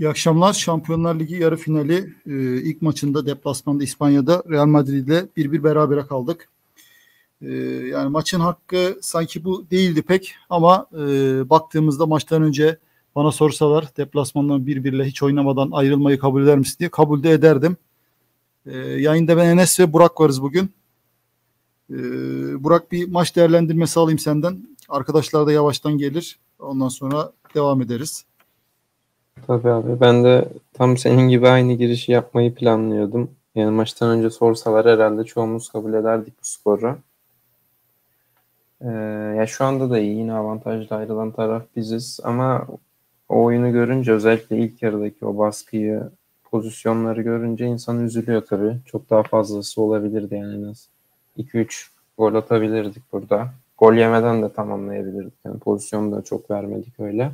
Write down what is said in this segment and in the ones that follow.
İyi akşamlar. Şampiyonlar Ligi yarı finali e, ilk maçında deplasmanda İspanya'da Real Madrid ile bir bir berabere kaldık. E, yani maçın hakkı sanki bu değildi pek ama e, baktığımızda maçtan önce bana sorsalar deplasmandan bir birle hiç oynamadan ayrılmayı kabul eder misin diye kabul de ederdim. Yayında ben Enes ve Burak varız bugün. Burak bir maç değerlendirmesi alayım senden. Arkadaşlar da yavaştan gelir. Ondan sonra devam ederiz. Tabii abi. Ben de tam senin gibi aynı girişi yapmayı planlıyordum. Yani maçtan önce sorsalar herhalde çoğumuz kabul ederdik bu skoru. Ee, ya şu anda da iyi. Yine avantajlı ayrılan taraf biziz. Ama o oyunu görünce özellikle ilk yarıdaki o baskıyı, pozisyonları görünce insan üzülüyor tabii. Çok daha fazlası olabilirdi yani en az. 2-3 gol atabilirdik burada. Gol yemeden de tamamlayabilirdik. Yani pozisyonu da çok vermedik öyle.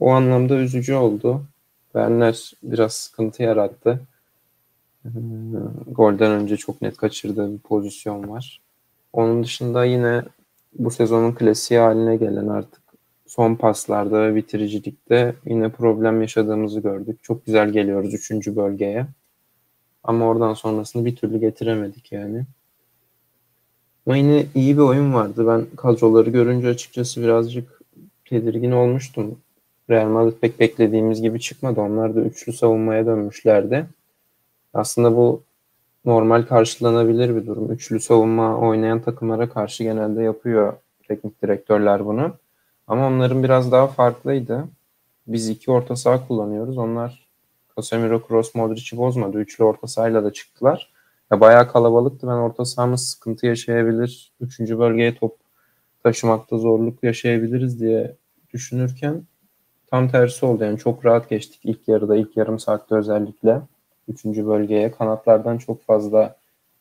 O anlamda üzücü oldu. Werner biraz sıkıntı yarattı. Ee, golden önce çok net kaçırdığı bir pozisyon var. Onun dışında yine bu sezonun klasiği haline gelen artık son paslarda ve bitiricilikte yine problem yaşadığımızı gördük. Çok güzel geliyoruz 3. bölgeye. Ama oradan sonrasını bir türlü getiremedik yani. Ama yine iyi bir oyun vardı. Ben kadroları görünce açıkçası birazcık tedirgin olmuştum. Real Madrid pek beklediğimiz gibi çıkmadı. Onlar da üçlü savunmaya dönmüşlerdi. Aslında bu normal karşılanabilir bir durum. Üçlü savunma oynayan takımlara karşı genelde yapıyor teknik direktörler bunu. Ama onların biraz daha farklıydı. Biz iki orta saha kullanıyoruz. Onlar Casemiro, Kroos, Modric'i bozmadı. Üçlü orta sahayla da çıktılar. Ya bayağı kalabalıktı. Ben orta sahamız sıkıntı yaşayabilir. Üçüncü bölgeye top taşımakta zorluk yaşayabiliriz diye düşünürken tam tersi oldu. Yani çok rahat geçtik ilk yarıda, ilk yarım saatte özellikle. Üçüncü bölgeye. Kanatlardan çok fazla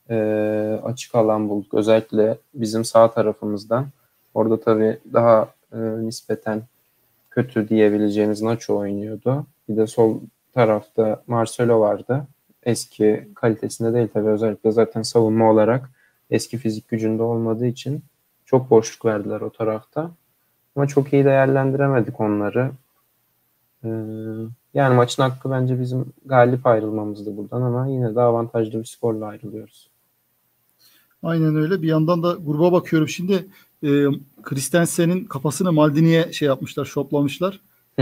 e, açık alan bulduk. Özellikle bizim sağ tarafımızdan. Orada tabii daha e, nispeten kötü diyebileceğimiz Nacho oynuyordu. Bir de sol tarafta Marcelo vardı. Eski kalitesinde değil tabii özellikle zaten savunma olarak eski fizik gücünde olmadığı için çok boşluk verdiler o tarafta. Ama çok iyi değerlendiremedik onları. Ee, yani maçın hakkı bence bizim galip ayrılmamızdı buradan ama yine de avantajlı bir skorla ayrılıyoruz. Aynen öyle. Bir yandan da gruba bakıyorum şimdi. E, Christensen'in kafasını Maldini'ye şey yapmışlar, şoplamışlar.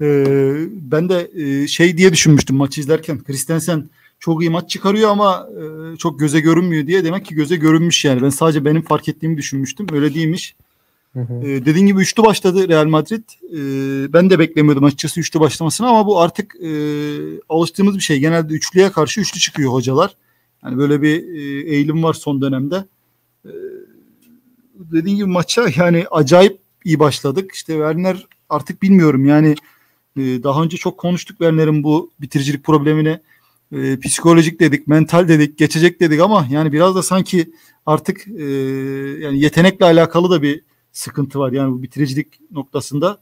e, ben de e, şey diye düşünmüştüm maçı izlerken. Christensen çok iyi maç çıkarıyor ama e, çok göze görünmüyor diye. Demek ki göze görünmüş yani. Ben sadece benim fark ettiğimi düşünmüştüm. Öyle değilmiş. Hı hı. E, dediğin gibi üçlü başladı Real Madrid. E, ben de beklemiyordum açıkçası üçlü başlamasını ama bu artık e, alıştığımız bir şey. Genelde üçlüye karşı üçlü çıkıyor hocalar. Yani böyle bir e, eğilim var son dönemde. E, dediğin gibi maça yani acayip iyi başladık. İşte Werner artık bilmiyorum yani e, daha önce çok konuştuk Werner'in bu bitiricilik problemini. E, psikolojik dedik, mental dedik, geçecek dedik ama yani biraz da sanki artık yani yetenekle alakalı da bir sıkıntı var. Yani bu bitiricilik noktasında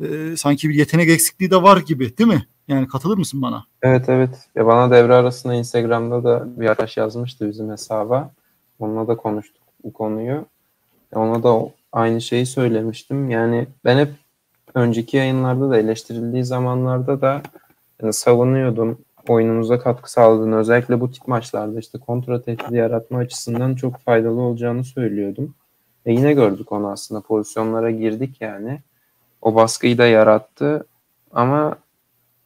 e, sanki bir yetenek eksikliği de var gibi değil mi? Yani katılır mısın bana? Evet evet. Ya bana devre arasında Instagram'da da bir arkadaş yazmıştı bizim hesaba. Onunla da konuştuk bu konuyu. Ona da aynı şeyi söylemiştim. Yani ben hep önceki yayınlarda da eleştirildiği zamanlarda da yani savunuyordum. Oyunumuza katkı sağladığını özellikle bu tip maçlarda işte kontra tehdidi yaratma açısından çok faydalı olacağını söylüyordum. E yine gördük onu aslında pozisyonlara girdik yani. O baskıyı da yarattı ama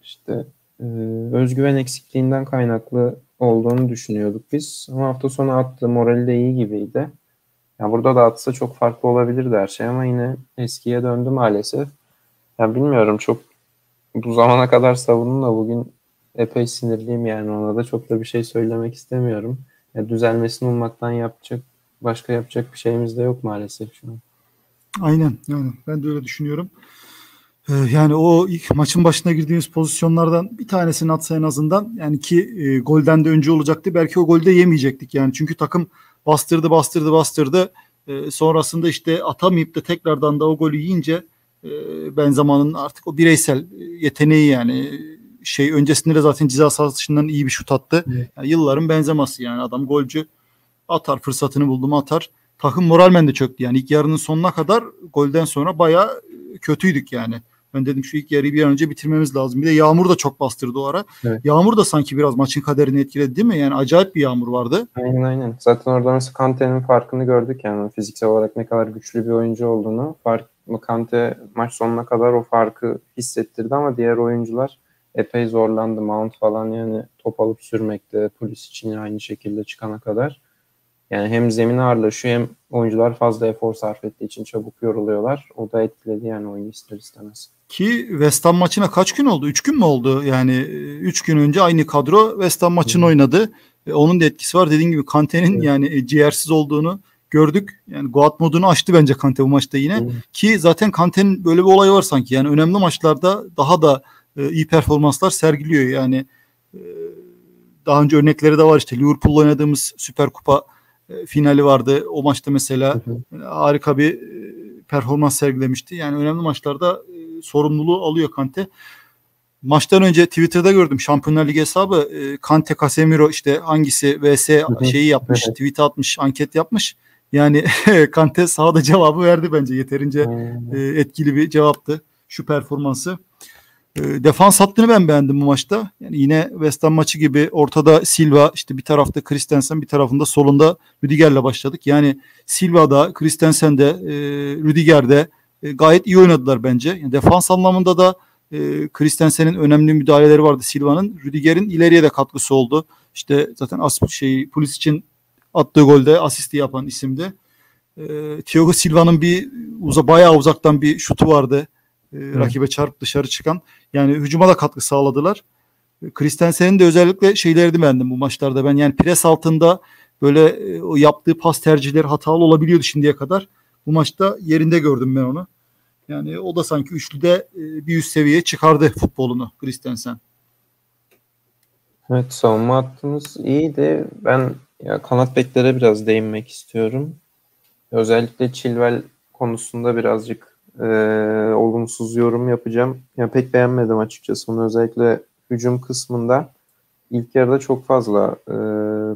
işte e, özgüven eksikliğinden kaynaklı olduğunu düşünüyorduk biz. Ama hafta sonu attı morali de iyi gibiydi. Yani burada da atsa çok farklı olabilirdi her şey ama yine eskiye döndü maalesef. Yani bilmiyorum çok bu zamana kadar savunun da bugün epey sinirliyim yani ona da çok da bir şey söylemek istemiyorum. Yani düzelmesini ummaktan yapacak başka yapacak bir şeyimiz de yok maalesef şu an. Aynen yani ben de öyle düşünüyorum. Ee, yani o ilk maçın başına girdiğimiz pozisyonlardan bir tanesini atsa en azından yani ki e, golden de önce olacaktı. Belki o golde yemeyecektik yani. Çünkü takım bastırdı bastırdı bastırdı. E, sonrasında işte atamayıp da tekrardan da o golü yiyince e, ben zamanın artık o bireysel yeteneği yani şey öncesinde de zaten ceza sahasından iyi bir şut attı. Evet. Yani yılların benzeması yani adam golcü atar fırsatını buldu mu atar. Takım moralmen de çöktü yani ilk yarının sonuna kadar golden sonra bayağı kötüydük yani. Ben dedim şu ilk yarıyı bir an önce bitirmemiz lazım. Bir de yağmur da çok bastırdı o ara. Evet. Yağmur da sanki biraz maçın kaderini etkiledi değil mi? Yani acayip bir yağmur vardı. Aynen aynen. Zaten orada mesela Kante'nin farkını gördük yani fiziksel olarak ne kadar güçlü bir oyuncu olduğunu. Fark, Kante maç sonuna kadar o farkı hissettirdi ama diğer oyuncular epey zorlandı. Mount falan yani top alıp sürmekte. Polis için aynı şekilde çıkana kadar. Yani hem zemin ağırlaşıyor hem oyuncular fazla efor sarf ettiği için çabuk yoruluyorlar. O da etkiledi yani oyunu ister istemez. Ki West Ham maçına kaç gün oldu? Üç gün mü oldu? Yani e, üç gün önce aynı kadro West Ham maçını hmm. oynadı. E, onun da etkisi var. Dediğim gibi Kante'nin evet. yani e, ciğersiz olduğunu gördük. Yani Goat modunu açtı bence Kante bu maçta yine. Hmm. Ki zaten Kante'nin böyle bir olayı var sanki. Yani önemli maçlarda daha da e, iyi performanslar sergiliyor. Yani e, daha önce örnekleri de var işte Liverpool'la oynadığımız Süper Kupa e, finali vardı. O maçta mesela hı hı. harika bir e, performans sergilemişti. Yani önemli maçlarda e, sorumluluğu alıyor Kante. Maçtan önce Twitter'da gördüm Şampiyonlar Ligi hesabı e, Kante Casemiro işte hangisi vs şeyi yapmış, evet. tweet atmış, anket yapmış. Yani Kante sahada cevabı verdi bence yeterince e, etkili bir cevaptı şu performansı. E, defans hattını ben beğendim bu maçta. Yani yine West Ham maçı gibi ortada Silva, işte bir tarafta Christensen, bir tarafında solunda Rüdiger'le başladık. Yani Silva'da, Christensen'de, e, Rüdiger'de e, gayet iyi oynadılar bence. Yani defans anlamında da e, Christensen'in önemli müdahaleleri vardı Silva'nın. Rüdiger'in ileriye de katkısı oldu. İşte zaten as şey polis için attığı golde asisti yapan isimdi. E, Thiago Silva'nın bir uza bayağı uzaktan bir şutu vardı e, rakibe çarp dışarı çıkan. Yani hücuma da katkı sağladılar. Christensen'in de özellikle şeylerini beğendim bu maçlarda. Ben yani pres altında böyle e, o yaptığı pas tercihleri hatalı olabiliyordu şimdiye kadar. Bu maçta yerinde gördüm ben onu. Yani o da sanki üçlüde e, bir üst seviyeye çıkardı futbolunu Christensen. Evet savunma hattımız iyiydi. Ben ya kanat beklere biraz değinmek istiyorum. Özellikle Chilwell konusunda birazcık e, olumsuz yorum yapacağım. Ya pek beğenmedim açıkçası onu özellikle hücum kısmında. ilk yarıda çok fazla e,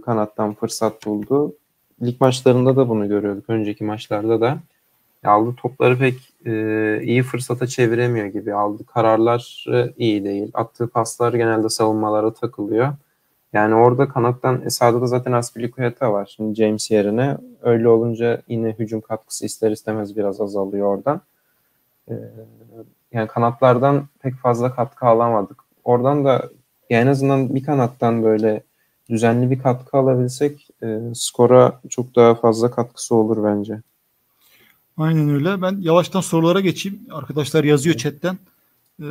kanattan fırsat buldu. Lig maçlarında da bunu görüyorduk. Önceki maçlarda da. Aldı topları pek e, iyi fırsata çeviremiyor gibi. Aldı kararlar iyi değil. Attığı paslar genelde savunmalara takılıyor. Yani orada kanattan Esa'da da zaten Aspilicueta var. Şimdi James yerine. Öyle olunca yine hücum katkısı ister istemez biraz azalıyor oradan. Ee, yani kanatlardan pek fazla katkı alamadık. Oradan da yani en azından bir kanattan böyle düzenli bir katkı alabilsek e, skora çok daha fazla katkısı olur bence. Aynen öyle. Ben yavaştan sorulara geçeyim. Arkadaşlar yazıyor chatten. Ee,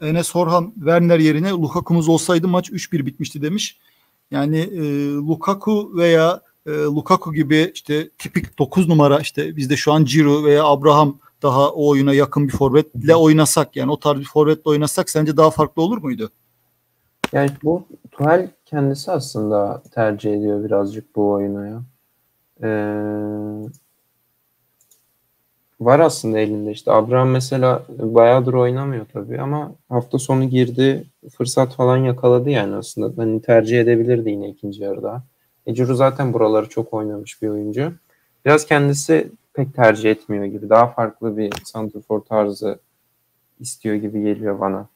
Enes Orhan Werner yerine Lukaku'muz olsaydı maç 3-1 bitmişti demiş. Yani e, Lukaku veya e, Lukaku gibi işte tipik 9 numara işte bizde şu an Ciro veya Abraham daha o oyuna yakın bir forvetle oynasak yani o tarz bir forvetle oynasak sence daha farklı olur muydu? Yani bu Tuhal kendisi aslında tercih ediyor birazcık bu oyunu ya. Ee, var aslında elinde işte. Abraham mesela bayağıdır oynamıyor tabii ama hafta sonu girdi fırsat falan yakaladı yani aslında. Hani tercih edebilirdi yine ikinci yarıda. Ecuru zaten buraları çok oynamış bir oyuncu. Biraz kendisi pek tercih etmiyor gibi. Daha farklı bir santrfor tarzı istiyor gibi geliyor bana.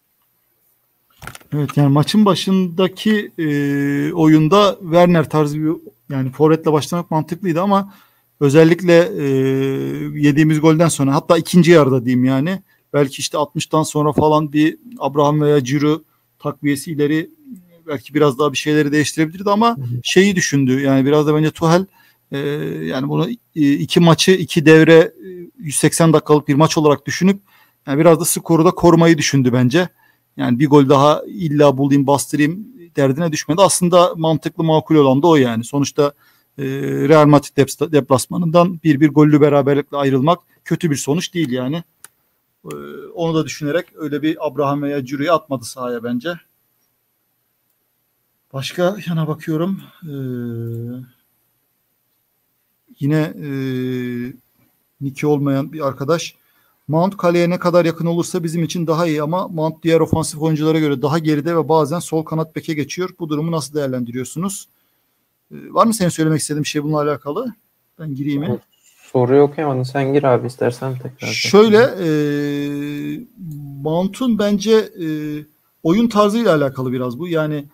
Evet yani maçın başındaki e, oyunda Werner tarzı bir yani forvetle başlamak mantıklıydı ama özellikle e, yediğimiz golden sonra hatta ikinci yarıda diyeyim yani belki işte 60'tan sonra falan bir Abraham veya Ciro takviyesi ileri belki biraz daha bir şeyleri değiştirebilirdi ama şeyi düşündü yani biraz da bence Tuhel ee, yani bunu iki maçı iki devre 180 dakikalık bir maç olarak düşünüp yani biraz da skoru da korumayı düşündü bence. Yani bir gol daha illa bulayım bastırayım derdine düşmedi. Aslında mantıklı makul olan da o yani. Sonuçta e, Real Madrid deplasmanından bir bir gollü beraberlikle ayrılmak kötü bir sonuç değil yani. E, onu da düşünerek öyle bir Abraham veya Ciro'yu atmadı sahaya bence. Başka yana bakıyorum. Eee Yine e, Niki olmayan bir arkadaş. Mount kaleye ne kadar yakın olursa bizim için daha iyi ama Mount diğer ofansif oyunculara göre daha geride ve bazen sol kanat beke geçiyor. Bu durumu nasıl değerlendiriyorsunuz? Ee, var mı senin söylemek istediğin bir şey bununla alakalı? Ben gireyim mi? Soruyu okuyamadın. Sen gir abi istersen tekrar. Şöyle e, Mount'un bence e, oyun tarzıyla alakalı biraz bu. Yani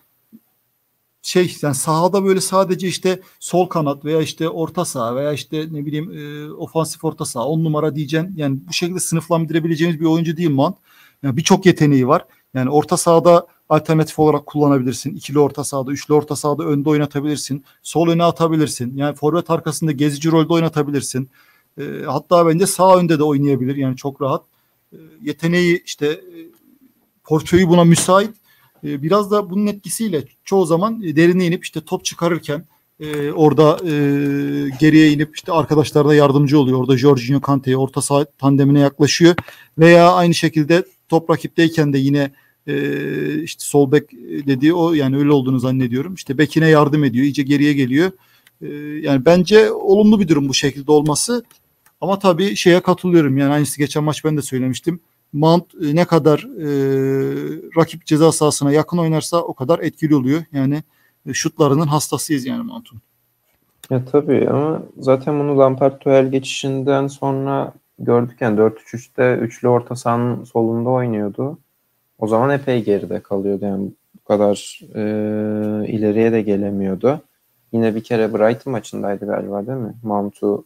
şey yani sahada böyle sadece işte sol kanat veya işte orta saha veya işte ne bileyim e, ofansif orta saha on numara diyeceksin. Yani bu şekilde sınıflandırabileceğimiz bir oyuncu değil Mount. Yani birçok yeteneği var. Yani orta sahada alternatif olarak kullanabilirsin. İkili orta sahada, üçlü orta sahada önde oynatabilirsin. Sol öne atabilirsin. Yani forvet arkasında gezici rolde oynatabilirsin. E, hatta bence sağ önde de oynayabilir. Yani çok rahat. E, yeteneği işte e, portföyü buna müsait. E, biraz da bunun etkisiyle çoğu zaman e, derine inip işte top çıkarırken e, orada e, geriye inip işte arkadaşlarına yardımcı oluyor. Orada Jorginho Kante'ye orta saha tandemine yaklaşıyor. Veya aynı şekilde top rakipteyken de yine e, işte sol bek dediği o yani öyle olduğunu zannediyorum. İşte bekine yardım ediyor. iyice geriye geliyor. E, yani bence olumlu bir durum bu şekilde olması. Ama tabii şeye katılıyorum. Yani aynısı geçen maç ben de söylemiştim. Mount e, ne kadar e, rakip ceza sahasına yakın oynarsa o kadar etkili oluyor. Yani e, şutlarının hastasıyız yani Mount'un. Ya tabii ama zaten bunu Lampard Tuchel geçişinden sonra gördük yani 4-3-3'te üçlü orta sahanın solunda oynuyordu. O zaman epey geride kalıyordu yani bu kadar e, ileriye de gelemiyordu. Yine bir kere Brighton maçındaydı galiba değil mi? Mount'u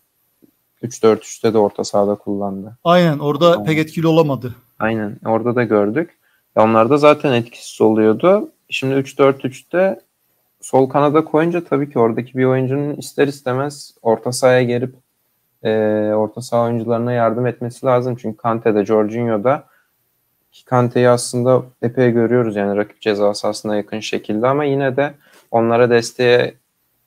3-4-3'te de orta sahada kullandı. Aynen orada Aynen. pek etkili olamadı. Aynen orada da gördük. Onlar da zaten etkisiz oluyordu. Şimdi 3-4-3'te sol kanada koyunca tabii ki oradaki bir oyuncunun ister istemez orta sahaya gelip e, orta saha oyuncularına yardım etmesi lazım. Çünkü Kante'de, Jorginho'da Kante'yi aslında epey görüyoruz yani rakip ceza sahasına yakın şekilde ama yine de onlara desteğe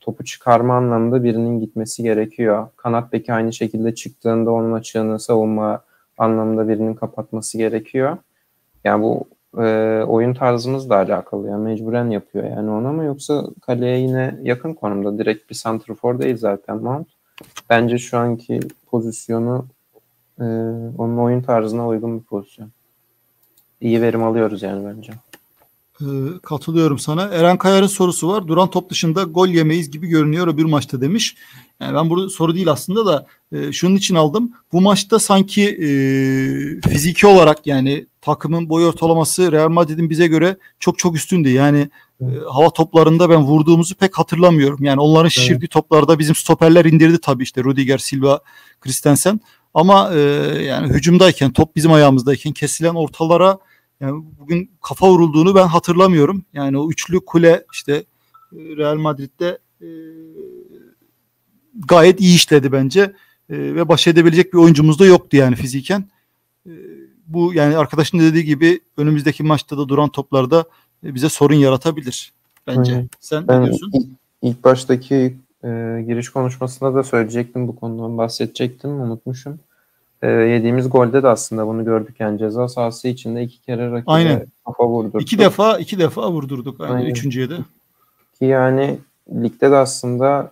topu çıkarma anlamında birinin gitmesi gerekiyor. Kanat beki aynı şekilde çıktığında onun açığını savunma anlamında birinin kapatması gerekiyor. Yani bu e, oyun tarzımızla alakalı. Yani mecburen yapıyor yani ona mı yoksa kaleye yine yakın konumda. Direkt bir santrfor değil zaten Mount. Bence şu anki pozisyonu e, onun oyun tarzına uygun bir pozisyon. İyi verim alıyoruz yani bence. Ee, katılıyorum sana. Eren Kayar'ın sorusu var. Duran top dışında gol yemeyiz gibi görünüyor o bir maçta demiş. Yani ben burada soru değil aslında da e, şunun için aldım. Bu maçta sanki e, fiziki olarak yani takımın boy ortalaması Real Madrid'in bize göre çok çok üstündü. Yani e, hava toplarında ben vurduğumuzu pek hatırlamıyorum. Yani onların şişirdiği evet. toplarda bizim stoperler indirdi tabii işte Rudiger, Silva, Christensen. Ama e, yani hücumdayken top bizim ayağımızdayken kesilen ortalara yani bugün kafa vurulduğunu ben hatırlamıyorum. Yani o üçlü kule işte e, Real Madrid'de e, gayet iyi işledi bence. E, ve baş edebilecek bir oyuncumuz da yoktu yani fiziken. E, bu yani arkadaşın dediği gibi önümüzdeki maçta da duran toplarda e, bize sorun yaratabilir bence. Aynen. Sen ben ne diyorsun? Ilk, ilk baştaki e, giriş konuşmasında da söyleyecektim bu konudan bahsedecektim unutmuşum e, yediğimiz golde de aslında bunu gördük yani ceza sahası içinde iki kere rakibe aynen. kafa vurdurduk. İki defa iki defa vurdurduk aynen, aynen. üçüncüye de. Ki yani ligde de aslında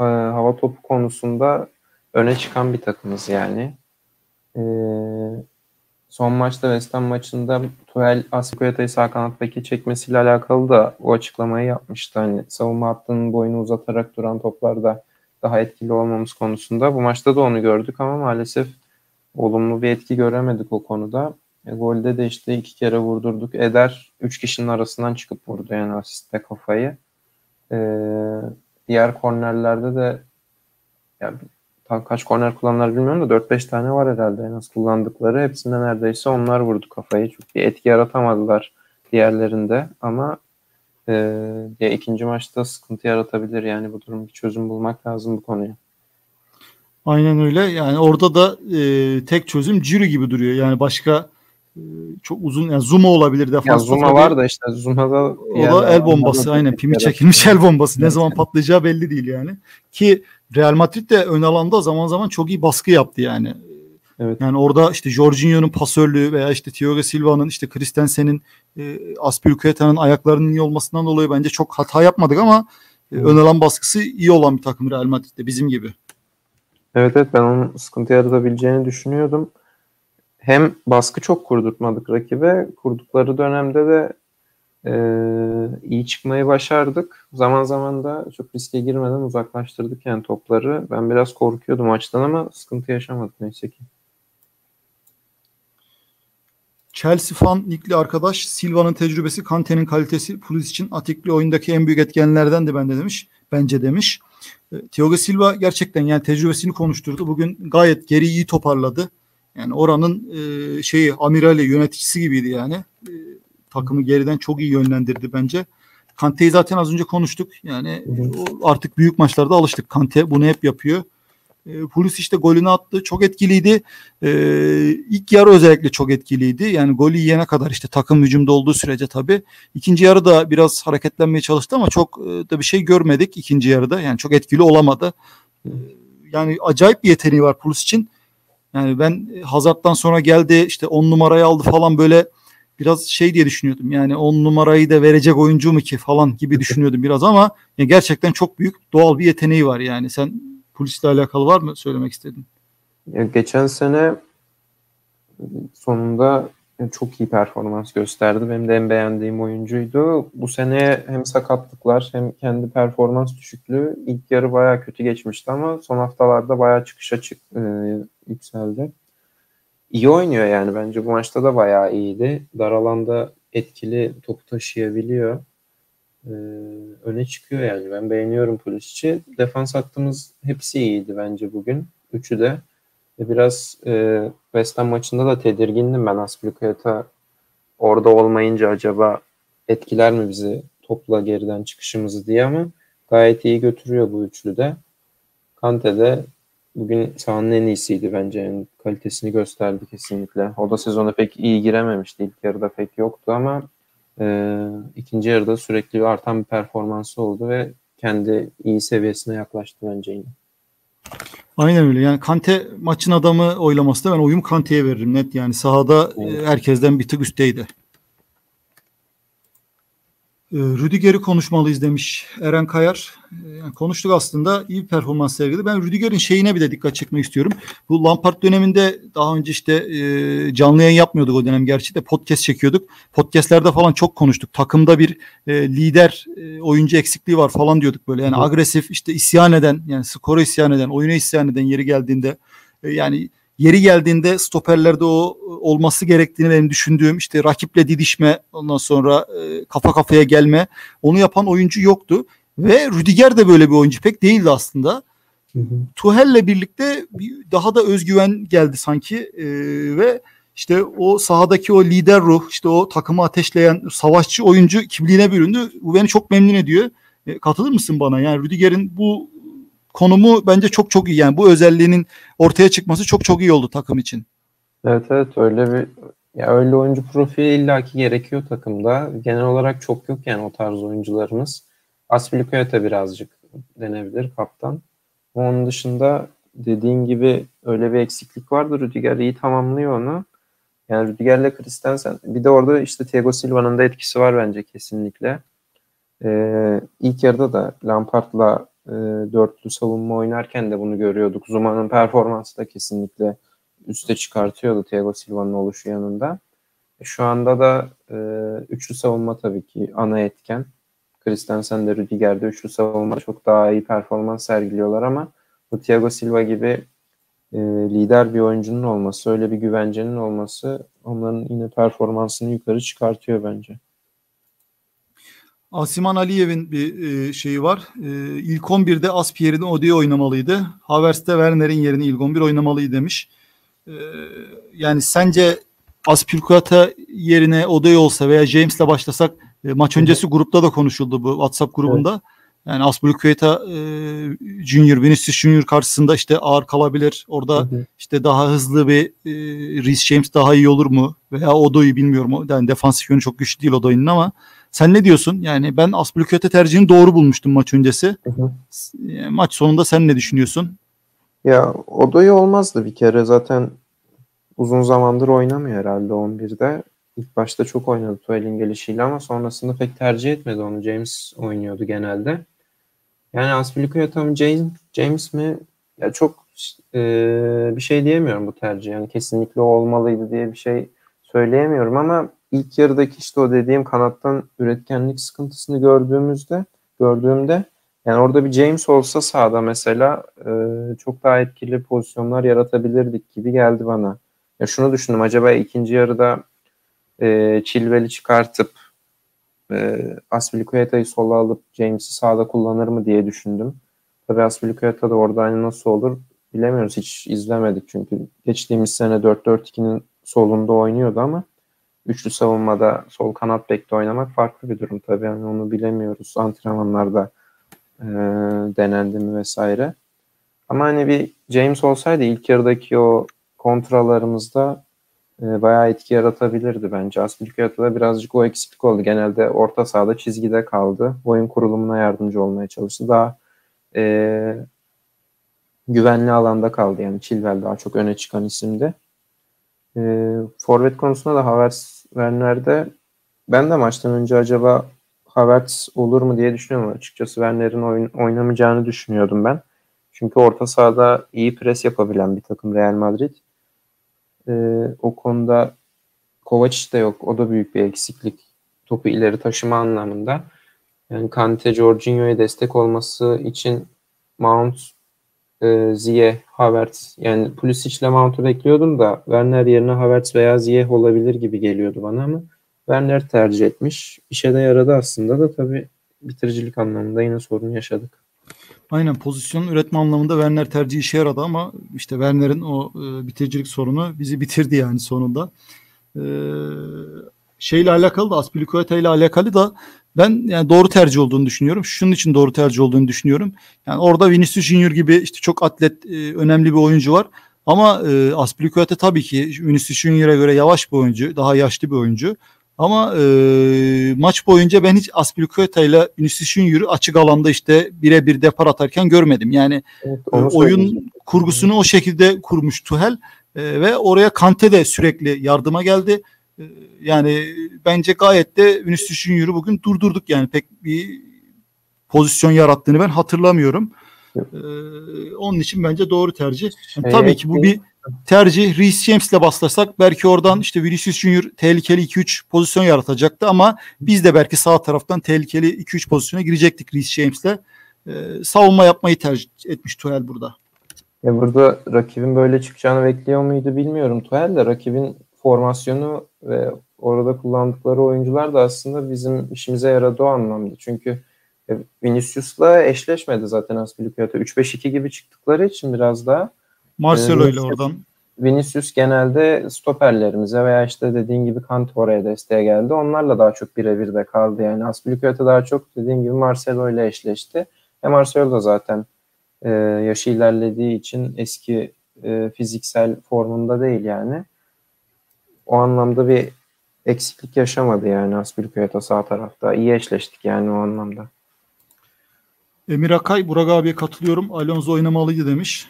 e, hava topu konusunda öne çıkan bir takımız yani. E, son maçta West Ham maçında Tuchel Aspilicueta'yı sağ kanat beki çekmesiyle alakalı da o açıklamayı yapmıştı. Hani savunma hattının boyunu uzatarak duran toplarda daha etkili olmamız konusunda. Bu maçta da onu gördük ama maalesef olumlu bir etki göremedik o konuda. E, golde de işte iki kere vurdurduk. Eder üç kişinin arasından çıkıp vurdu yani asiste kafayı. E, diğer kornerlerde de yani kaç korner kullanırlar bilmiyorum da 4-5 tane var herhalde en az kullandıkları. Hepsinde neredeyse onlar vurdu kafayı. Çok bir etki yaratamadılar diğerlerinde ama e, ya ikinci maçta sıkıntı yaratabilir. Yani bu durum bir çözüm bulmak lazım bu konuya. Aynen öyle. Yani orada da e, tek çözüm Ciri gibi duruyor. Yani başka e, çok uzun yani Zuma olabilir defans. Ya Zuma var da işte Zuma'da o da el bombası aynen pimi çekilmiş el bombası. Ne zaman patlayacağı belli değil yani. Ki Real Madrid de ön alanda zaman zaman çok iyi baskı yaptı yani. Evet. Yani orada işte Jorginho'nun pasörlüğü veya işte Thiago Silva'nın işte Christensen'in e, Aspilicueta'nın ayaklarının iyi olmasından dolayı bence çok hata yapmadık ama e, ön alan baskısı iyi olan bir takım Real Madrid'de bizim gibi. Evet evet ben onun sıkıntı yaratabileceğini düşünüyordum. Hem baskı çok kurdurtmadık rakibe. Kurdukları dönemde de e, iyi çıkmayı başardık. Zaman zaman da çok riske girmeden uzaklaştırdık yani topları. Ben biraz korkuyordum maçtan ama sıkıntı yaşamadık neyse ki. Chelsea fan Nickli arkadaş Silva'nın tecrübesi Kante'nin kalitesi Pulis için Atikli oyundaki en büyük etkenlerden de bende demiş. Bence demiş. E, Thiago Silva gerçekten yani tecrübesini konuşturdu. Bugün gayet geri iyi toparladı. Yani oranın e, şeyi amirali yöneticisi gibiydi yani. E, takımı geriden çok iyi yönlendirdi bence. Kante'yi zaten az önce konuştuk. Yani o artık büyük maçlarda alıştık. Kante bunu hep yapıyor. E, Pulis işte golünü attı. Çok etkiliydi. E, ilk yarı özellikle çok etkiliydi. Yani golü yiyene kadar işte takım hücumda olduğu sürece tabii. İkinci yarı da biraz hareketlenmeye çalıştı ama çok e, da bir şey görmedik ikinci yarıda. Yani çok etkili olamadı. E, yani acayip bir yeteneği var Pulis için. Yani ben Hazard'dan sonra geldi işte on numarayı aldı falan böyle biraz şey diye düşünüyordum. Yani on numarayı da verecek oyuncu mu ki falan gibi düşünüyordum biraz ama yani gerçekten çok büyük doğal bir yeteneği var yani. Sen polisle alakalı var mı söylemek istedin? Ya geçen sene sonunda çok iyi performans gösterdi. Benim de en beğendiğim oyuncuydu. Bu sene hem sakatlıklar hem kendi performans düşüklüğü ilk yarı bayağı kötü geçmişti ama son haftalarda bayağı çıkışa çık, e, yükseldi. İyi oynuyor yani bence bu maçta da bayağı iyiydi. Dar alanda etkili topu taşıyabiliyor. Ee, öne çıkıyor yani. Ben beğeniyorum Pulisic'i. Defans hattımız hepsi iyiydi bence bugün. Üçü de. E biraz e, West Ham maçında da tedirgindim ben Aspilicueta orada olmayınca acaba etkiler mi bizi topla geriden çıkışımızı diye ama gayet iyi götürüyor bu üçlü de. Kante de bugün sahanın en iyisiydi bence. Yani kalitesini gösterdi kesinlikle. O da sezona pek iyi girememişti. İlk yarıda pek yoktu ama e, ikinci yarıda sürekli artan bir performansı oldu ve kendi iyi seviyesine yaklaştı bence yine. Aynen öyle. Yani Kante maçın adamı oylaması da ben oyum Kante'ye veririm net. Yani sahada evet. herkesten bir tık üstteydi. Ee, Rüdiger'i konuşmalıyız demiş Eren Kayar. Ee, yani konuştuk aslında iyi bir performans sergiledi. Ben Rüdiger'in şeyine bir de dikkat çekmek istiyorum. Bu Lampard döneminde daha önce işte e, canlı yayın yapmıyorduk o dönem gerçi de podcast çekiyorduk. Podcastlerde falan çok konuştuk. Takımda bir e, lider e, oyuncu eksikliği var falan diyorduk böyle. Yani Hı. agresif işte isyan eden yani skoru isyan eden oyuna isyan eden yeri geldiğinde e, yani yeri geldiğinde stoperlerde o olması gerektiğini benim düşündüğüm işte rakiple didişme ondan sonra e, kafa kafaya gelme onu yapan oyuncu yoktu ve Rüdiger de böyle bir oyuncu pek değildi aslında. Tuhel'le birlikte bir, daha da özgüven geldi sanki e, ve işte o sahadaki o lider ruh, işte o takımı ateşleyen savaşçı oyuncu kimliğine büründü. Bu beni çok memnun ediyor. E, katılır mısın bana? Yani Rüdiger'in bu konumu bence çok çok iyi. Yani bu özelliğinin ortaya çıkması çok çok iyi oldu takım için. Evet evet öyle bir ya öyle oyuncu profili illaki gerekiyor takımda. Genel olarak çok yok yani o tarz oyuncularımız. Aspilicueta birazcık denebilir kaptan. Onun dışında dediğin gibi öyle bir eksiklik vardı. Rüdiger iyi tamamlıyor onu. Yani Rüdiger'le Christensen bir de orada işte Thiago Silva'nın da etkisi var bence kesinlikle. Ee, ilk yarıda da Lampard'la e, dörtlü savunma oynarken de bunu görüyorduk. Zuma'nın performansı da kesinlikle üste çıkartıyordu Thiago Silva'nın oluşu yanında. E, şu anda da e, üçlü savunma tabii ki ana etken. Christensen de Rüdiger'de üçlü savunma çok daha iyi performans sergiliyorlar ama bu Thiago Silva gibi e, lider bir oyuncunun olması, öyle bir güvencenin olması onların yine performansını yukarı çıkartıyor bence. Asiman Aliyev'in bir e, şeyi var. E, ilk 11'de Aspi yerine Odi'yi oynamalıydı. Havertz'te Werner'in yerine ilk 11 oynamalıydı demiş. E, yani sence Aspilkuata yerine Odi olsa veya James'le başlasak e, maç öncesi grupta da konuşuldu bu WhatsApp grubunda. Evet. Yani Aspilicueta e, Junior, Vinicius Junior karşısında işte ağır kalabilir. Orada hı. işte daha hızlı bir e, Reece James daha iyi olur mu? Veya Odo'yu bilmiyorum. Yani defansif yönü çok güçlü değil Odo'nun ama sen ne diyorsun? Yani ben Aspilicueta tercihini doğru bulmuştum maç öncesi. Hı hı. Maç sonunda sen ne düşünüyorsun? Ya Odo'yu olmazdı bir kere. Zaten uzun zamandır oynamıyor herhalde 11'de. İlk başta çok oynadı Tuel'in gelişiyle ama sonrasında pek tercih etmedi onu. James oynuyordu genelde. Yani Aspilicueta mı James, James mi? Ya çok e, bir şey diyemiyorum bu tercih. Yani kesinlikle olmalıydı diye bir şey söyleyemiyorum ama ilk yarıdaki işte o dediğim kanattan üretkenlik sıkıntısını gördüğümüzde gördüğümde yani orada bir James olsa sahada mesela e, çok daha etkili pozisyonlar yaratabilirdik gibi geldi bana. Ya şunu düşündüm acaba ikinci yarıda e, Chilwell'i çıkartıp e, Aspilicueta'yı sola alıp James'i sağda kullanır mı diye düşündüm. Tabii Aspilicueta da orada hani nasıl olur bilemiyoruz. Hiç izlemedik çünkü geçtiğimiz sene 4-4-2'nin solunda oynuyordu ama üçlü savunmada sol kanat bekte oynamak farklı bir durum tabii. Yani onu bilemiyoruz antrenmanlarda e, denendi mi vesaire. Ama hani bir James olsaydı ilk yarıdaki o kontralarımızda e, bayağı etki yaratabilirdi bence. Aspilicueta'da birazcık o eksiklik oldu. Genelde orta sahada çizgide kaldı. Oyun kurulumuna yardımcı olmaya çalıştı. Daha e, güvenli alanda kaldı. Yani Chilwell daha çok öne çıkan isimdi. E, forvet konusunda da Havertz Werner'de ben de maçtan önce acaba Havertz olur mu diye düşünüyorum. Açıkçası Werner'in oyun, oynamayacağını düşünüyordum ben. Çünkü orta sahada iyi pres yapabilen bir takım Real Madrid. Ee, o konuda Kovacic de yok. O da büyük bir eksiklik. Topu ileri taşıma anlamında. Yani Kante, Jorginho'ya destek olması için Mount, e, Ziyeh, Havertz yani Pulisic ile Mount'u bekliyordum da Werner yerine Havertz veya Ziyeh olabilir gibi geliyordu bana ama Werner tercih etmiş. İşe de yaradı aslında da tabii bitiricilik anlamında yine sorun yaşadık. Aynen pozisyon üretme anlamında Werner tercihi işe yaradı ama işte Werner'in o e, bitiricilik sorunu bizi bitirdi yani sonunda. E, şeyle alakalı da Aspilicueta ile alakalı da ben yani doğru tercih olduğunu düşünüyorum. Şunun için doğru tercih olduğunu düşünüyorum. Yani orada Vinicius Junior gibi işte çok atlet e, önemli bir oyuncu var. Ama e, Aspilicueta tabii ki Vinicius Junior'a göre yavaş bir oyuncu, daha yaşlı bir oyuncu. Ama e, maç boyunca ben hiç Aspilicueta ile Vinicius Junior'u açık alanda işte birebir depar atarken görmedim. Yani evet, e, oyun kurgusunu o şekilde kurmuş Tuhel e, ve oraya Kante de sürekli yardıma geldi. E, yani bence gayet de Vinicius Junior'u bugün durdurduk yani pek bir pozisyon yarattığını ben hatırlamıyorum. Ee, onun için bence doğru tercih. Yani tabii ki bu bir tercih Reece James'le başlasak belki oradan işte Vinicius Junior tehlikeli 2-3 pozisyon yaratacaktı ama biz de belki sağ taraftan tehlikeli 2-3 pozisyona girecektik Reece James'le. Ee, savunma yapmayı tercih etmiş Tuhel burada. Ya burada rakibin böyle çıkacağını bekliyor muydu bilmiyorum Tuhel de rakibin formasyonu ve orada kullandıkları oyuncular da aslında bizim işimize yaradı o anlamda. Çünkü e, Vinicius'la eşleşmedi zaten Aspilicueta. 3-5-2 gibi çıktıkları için biraz daha Marcelo ile oradan. Vinicius genelde stoperlerimize veya işte dediğin gibi Kante oraya desteğe geldi. Onlarla daha çok birebir de kaldı. Yani Aspilicueta daha çok dediğin gibi Marcelo ile eşleşti. E Marcelo da zaten e, yaşı ilerlediği için eski e, fiziksel formunda değil yani. O anlamda bir eksiklik yaşamadı yani Aspilicueta sağ tarafta. İyi eşleştik yani o anlamda. Emir Akay, Burak abiye katılıyorum. Alonso oynamalıydı demiş.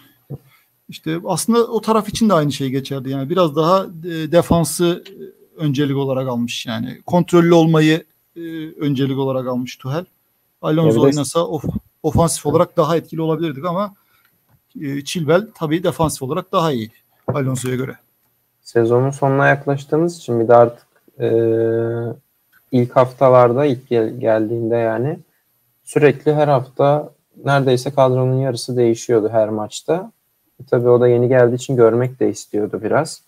İşte aslında o taraf için de aynı şey geçerdi. Yani biraz daha e, defansı e, öncelik olarak almış yani. Kontrollü olmayı e, öncelik olarak almış Tuhel. Alonso evet. oynasa of, ofansif olarak daha etkili olabilirdik ama Chilwell tabii defansif olarak daha iyi Alonso'ya göre. Sezonun sonuna yaklaştığımız için bir de artık e, ilk haftalarda ilk gel- geldiğinde yani sürekli her hafta neredeyse kadronun yarısı değişiyordu her maçta. E, tabii o da yeni geldiği için görmek de istiyordu biraz.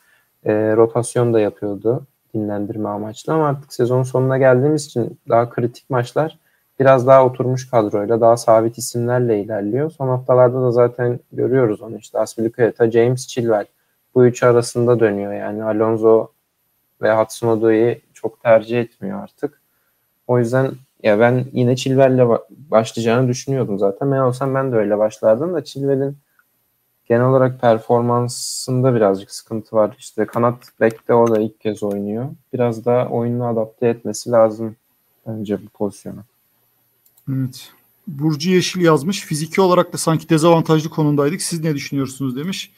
E, rotasyon da yapıyordu dinlendirme amaçlı ama artık sezon sonuna geldiğimiz için daha kritik maçlar biraz daha oturmuş kadroyla, daha sabit isimlerle ilerliyor. Son haftalarda da zaten görüyoruz onu işte Aspilicueta, James Chilwell bu üç arasında dönüyor yani Alonso ve Hudson çok tercih etmiyor artık. O yüzden ya ben yine Chilwell'le başlayacağını düşünüyordum zaten. Ben olsam ben de öyle başlardım da Chilwell'in genel olarak performansında birazcık sıkıntı var. İşte kanat bekte o da ilk kez oynuyor. Biraz daha oyununu adapte etmesi lazım bence bu pozisyona. Evet. Burcu Yeşil yazmış. Fiziki olarak da sanki dezavantajlı konumdaydık. Siz ne düşünüyorsunuz demiş.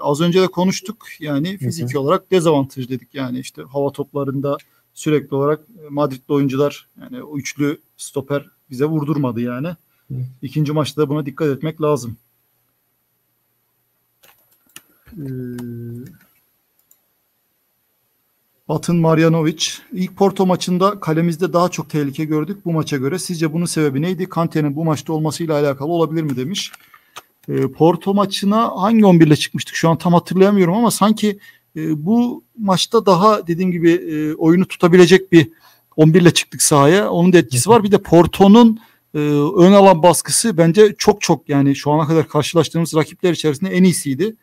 Az önce de konuştuk. Yani fiziki hı hı. olarak dezavantaj dedik. Yani işte hava toplarında sürekli olarak Madrid'li oyuncular yani o üçlü stoper bize vurdurmadı yani. Hı. İkinci maçta da buna dikkat etmek lazım. Ee, Batın Marjanovic ilk Porto maçında kalemizde daha çok tehlike gördük bu maça göre. Sizce bunun sebebi neydi? Kante'nin bu maçta olmasıyla alakalı olabilir mi demiş. E, Porto maçına hangi 11 ile çıkmıştık? Şu an tam hatırlayamıyorum ama sanki E, bu maçta daha dediğim gibi e, oyunu tutabilecek bir 11 ile çıktık sahaya. Onun da etkisi var. Bir de Porto'nun e, ön alan baskısı bence çok çok yani şu ana kadar karşılaştığımız rakipler içerisinde en iyisiydi.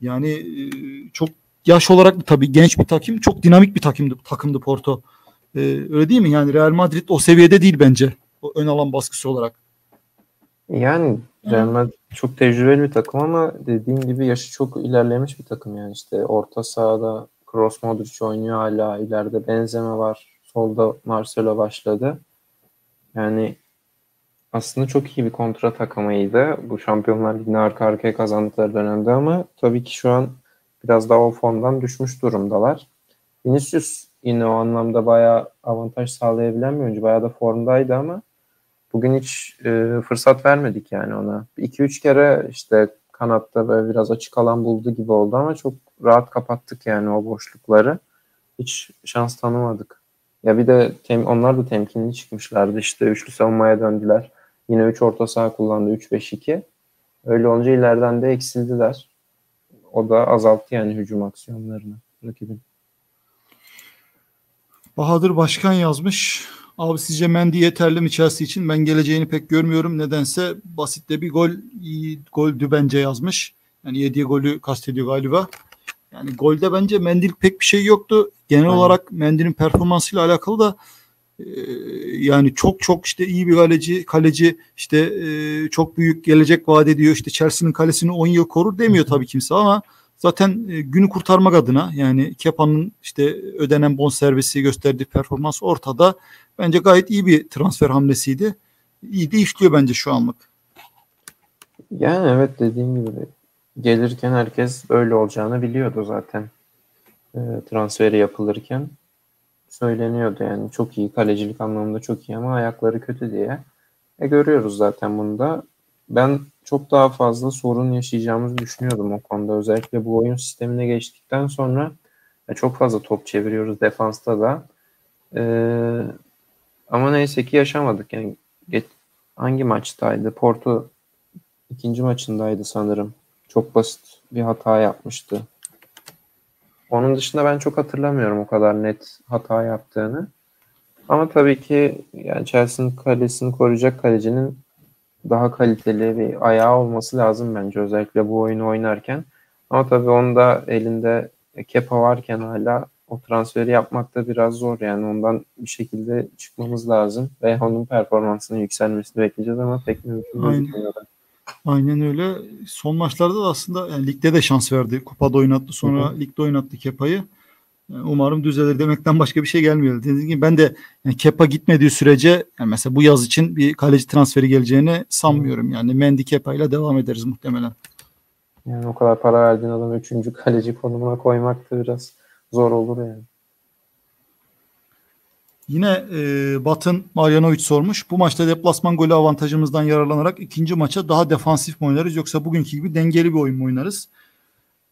Yani e, çok yaş olarak tabii genç bir takım, çok dinamik bir takımdı takımdı Porto. E, öyle değil mi? Yani Real Madrid o seviyede değil bence. O ön alan baskısı olarak. Yani Real Madrid çok tecrübeli bir takım ama dediğin gibi yaşı çok ilerlemiş bir takım yani işte orta sahada Kroos Modric oynuyor hala ileride Benzema var solda Marcelo başladı yani aslında çok iyi bir kontra takımıydı bu Şampiyonlar Ligi'ni arka arkaya kazandıkları dönemde ama tabii ki şu an biraz daha o formdan düşmüş durumdalar. Vinicius yine o anlamda bayağı avantaj sağlayabilen bir oyuncu. Bayağı da formdaydı ama bugün hiç e, fırsat vermedik yani ona. 2-3 kere işte kanatta böyle biraz açık alan buldu gibi oldu ama çok rahat kapattık yani o boşlukları. Hiç şans tanımadık. Ya bir de tem, onlar da temkinli çıkmışlardı. İşte üçlü savunmaya döndüler. Yine 3 orta saha kullandı 3-5-2. Öyle olunca ileriden de eksildiler. O da azalttı yani hücum aksiyonlarını rakibin. Bahadır Başkan yazmış. Abi sizce Mendy yeterli mi Chelsea için? Ben geleceğini pek görmüyorum. Nedense basitte bir gol goldü bence yazmış. Yani yediği golü kastediyor galiba. Yani golde bence Mendy'lik pek bir şey yoktu. Genel Aynen. olarak Mendy'nin performansıyla alakalı da e, yani çok çok işte iyi bir kaleci kaleci işte e, çok büyük gelecek vaat ediyor. İşte Chelsea'nin kalesini 10 yıl korur demiyor tabii kimse ama zaten e, günü kurtarmak adına yani Kepa'nın işte ödenen bonservisi gösterdiği performans ortada. Bence gayet iyi bir transfer hamlesiydi. İyi de işliyor bence şu anlık. Yani evet dediğim gibi gelirken herkes öyle olacağını biliyordu zaten. E, transferi yapılırken söyleniyordu yani çok iyi kalecilik anlamında çok iyi ama ayakları kötü diye. E görüyoruz zaten bunu da. Ben çok daha fazla sorun yaşayacağımızı düşünüyordum o konuda. Özellikle bu oyun sistemine geçtikten sonra e, çok fazla top çeviriyoruz defansta da. E, ama neyse ki yaşamadık. Yani geç, hangi maçtaydı? Porto ikinci maçındaydı sanırım. Çok basit bir hata yapmıştı. Onun dışında ben çok hatırlamıyorum o kadar net hata yaptığını. Ama tabii ki yani Chelsea'nin kalesini koruyacak kalecinin daha kaliteli bir ayağı olması lazım bence özellikle bu oyunu oynarken. Ama tabii onda elinde Kepa varken hala o transferi yapmak da biraz zor yani ondan bir şekilde çıkmamız lazım ve onun performansının yükselmesini bekleyeceğiz ama pek mümkün değil. Aynen öyle. Son maçlarda da aslında yani ligde de şans verdi. Kupada oynattı sonra Hı-hı. ligde oynattı Kepa'yı. Umarım düzelir demekten başka bir şey gelmiyor. Dediğim gibi ben de yani Kepa gitmediği sürece yani mesela bu yaz için bir kaleci transferi geleceğini sanmıyorum. Yani Mendy Kepa ile devam ederiz muhtemelen. Yani o kadar para verdiğin adamı üçüncü kaleci konumuna koymak da biraz zor olur yani. Yine e, Batın Marjanovic sormuş. Bu maçta deplasman golü avantajımızdan yararlanarak ikinci maça daha defansif mi oynarız yoksa bugünkü gibi dengeli bir oyun mu oynarız?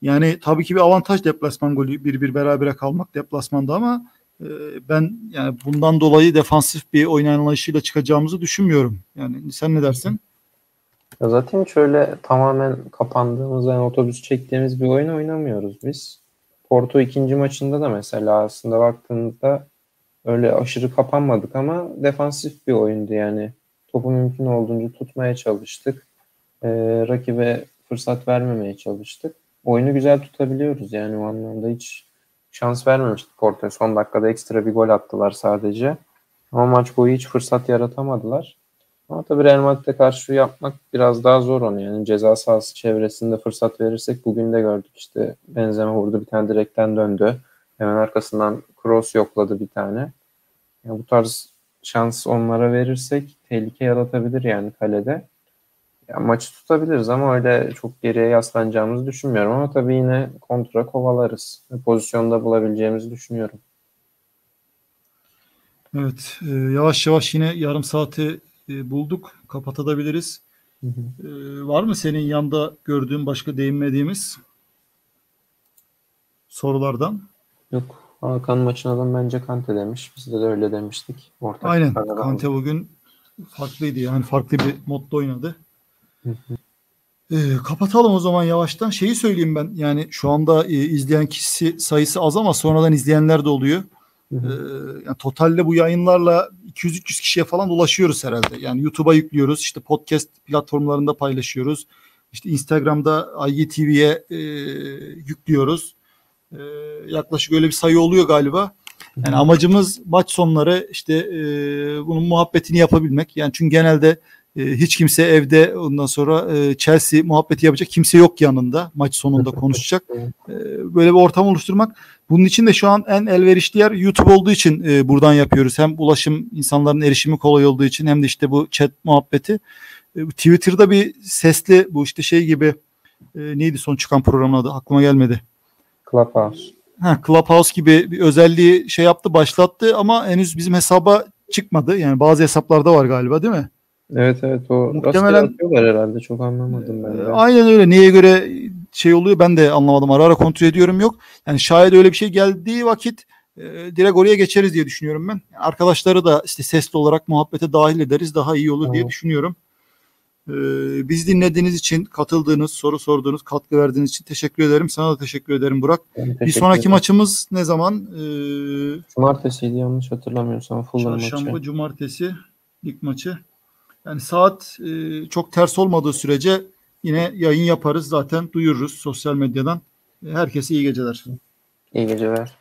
Yani tabii ki bir avantaj deplasman golü bir bir berabere kalmak deplasmanda ama e, ben yani bundan dolayı defansif bir oyun anlayışıyla çıkacağımızı düşünmüyorum. Yani sen ne dersin? Ya zaten şöyle tamamen kapandığımız yani otobüs çektiğimiz bir oyun oynamıyoruz biz. Porto ikinci maçında da mesela aslında baktığınızda öyle aşırı kapanmadık ama defansif bir oyundu yani. Topu mümkün olduğunca tutmaya çalıştık. Ee, rakibe fırsat vermemeye çalıştık. Oyunu güzel tutabiliyoruz yani o anlamda hiç şans vermemiştik Porto'ya. Son dakikada ekstra bir gol attılar sadece. Ama maç boyu hiç fırsat yaratamadılar. Ama tabii Real Madrid'e karşı yapmak biraz daha zor onu. Yani ceza sahası çevresinde fırsat verirsek bugün de gördük işte Benzema vurdu bir tane direkten döndü. Hemen arkasından Kroos yokladı bir tane. Yani bu tarz şans onlara verirsek tehlike yaratabilir yani kalede. Yani maçı tutabiliriz ama öyle çok geriye yaslanacağımızı düşünmüyorum ama tabii yine kontra kovalarız. Pozisyonda bulabileceğimizi düşünüyorum. Evet, e, yavaş yavaş yine yarım saati e, bulduk. Kapatabiliriz. Hı hı. E, var mı senin yanda gördüğün başka değinmediğimiz sorulardan? Yok. Hakan maçın adamı bence Kante demiş. Biz de, de öyle demiştik. Ortak Aynen. Kante bugün farklıydı. Yani farklı bir modda oynadı. Hı hı. E, kapatalım o zaman yavaştan. Şeyi söyleyeyim ben. Yani şu anda e, izleyen kişi sayısı az ama sonradan izleyenler de oluyor. Hı hı. E, yani totalde bu yayınlarla 200-300 kişiye falan ulaşıyoruz herhalde. Yani YouTube'a yüklüyoruz. işte podcast platformlarında paylaşıyoruz. İşte Instagram'da IGTV'ye e, yüklüyoruz. E, yaklaşık öyle bir sayı oluyor galiba. Yani amacımız maç sonları işte e, bunun muhabbetini yapabilmek. Yani çünkü genelde e, hiç kimse evde ondan sonra e, Chelsea muhabbeti yapacak kimse yok yanında maç sonunda konuşacak. E, böyle bir ortam oluşturmak. Bunun için de şu an en elverişli yer YouTube olduğu için e, buradan yapıyoruz. Hem ulaşım insanların erişimi kolay olduğu için hem de işte bu chat muhabbeti. E, Twitter'da bir sesli bu işte şey gibi e, neydi son çıkan programın adı aklıma gelmedi. Clubhouse. Ha, Clubhouse gibi bir özelliği şey yaptı başlattı ama henüz bizim hesaba çıkmadı. Yani bazı hesaplarda var galiba değil mi? Evet evet o Muhtemelen- atıyorlar herhalde çok anlamadım ben Ee, de. Aynen öyle. Neye göre şey oluyor ben de anlamadım. Ara ara kontrol ediyorum yok. Yani şayet öyle bir şey geldiği vakit e, direkt oraya geçeriz diye düşünüyorum ben. Arkadaşları da işte sesli olarak muhabbete dahil ederiz. Daha iyi olur diye Tamam. düşünüyorum. Ee, biz dinlediğiniz için, katıldığınız, soru sorduğunuz, katkı verdiğiniz için teşekkür ederim. Sana da teşekkür ederim Burak. Ben Bir teşekkür sonraki ederim. maçımız ne zaman? Ee, Cumartesiydi yanlış hatırlamıyorsam Fulham Çarşamba, maçı. cumartesi lig maçı. Yani saat e, çok ters olmadığı sürece yine yayın yaparız zaten duyururuz sosyal medyadan. Herkese iyi geceler. İyi geceler.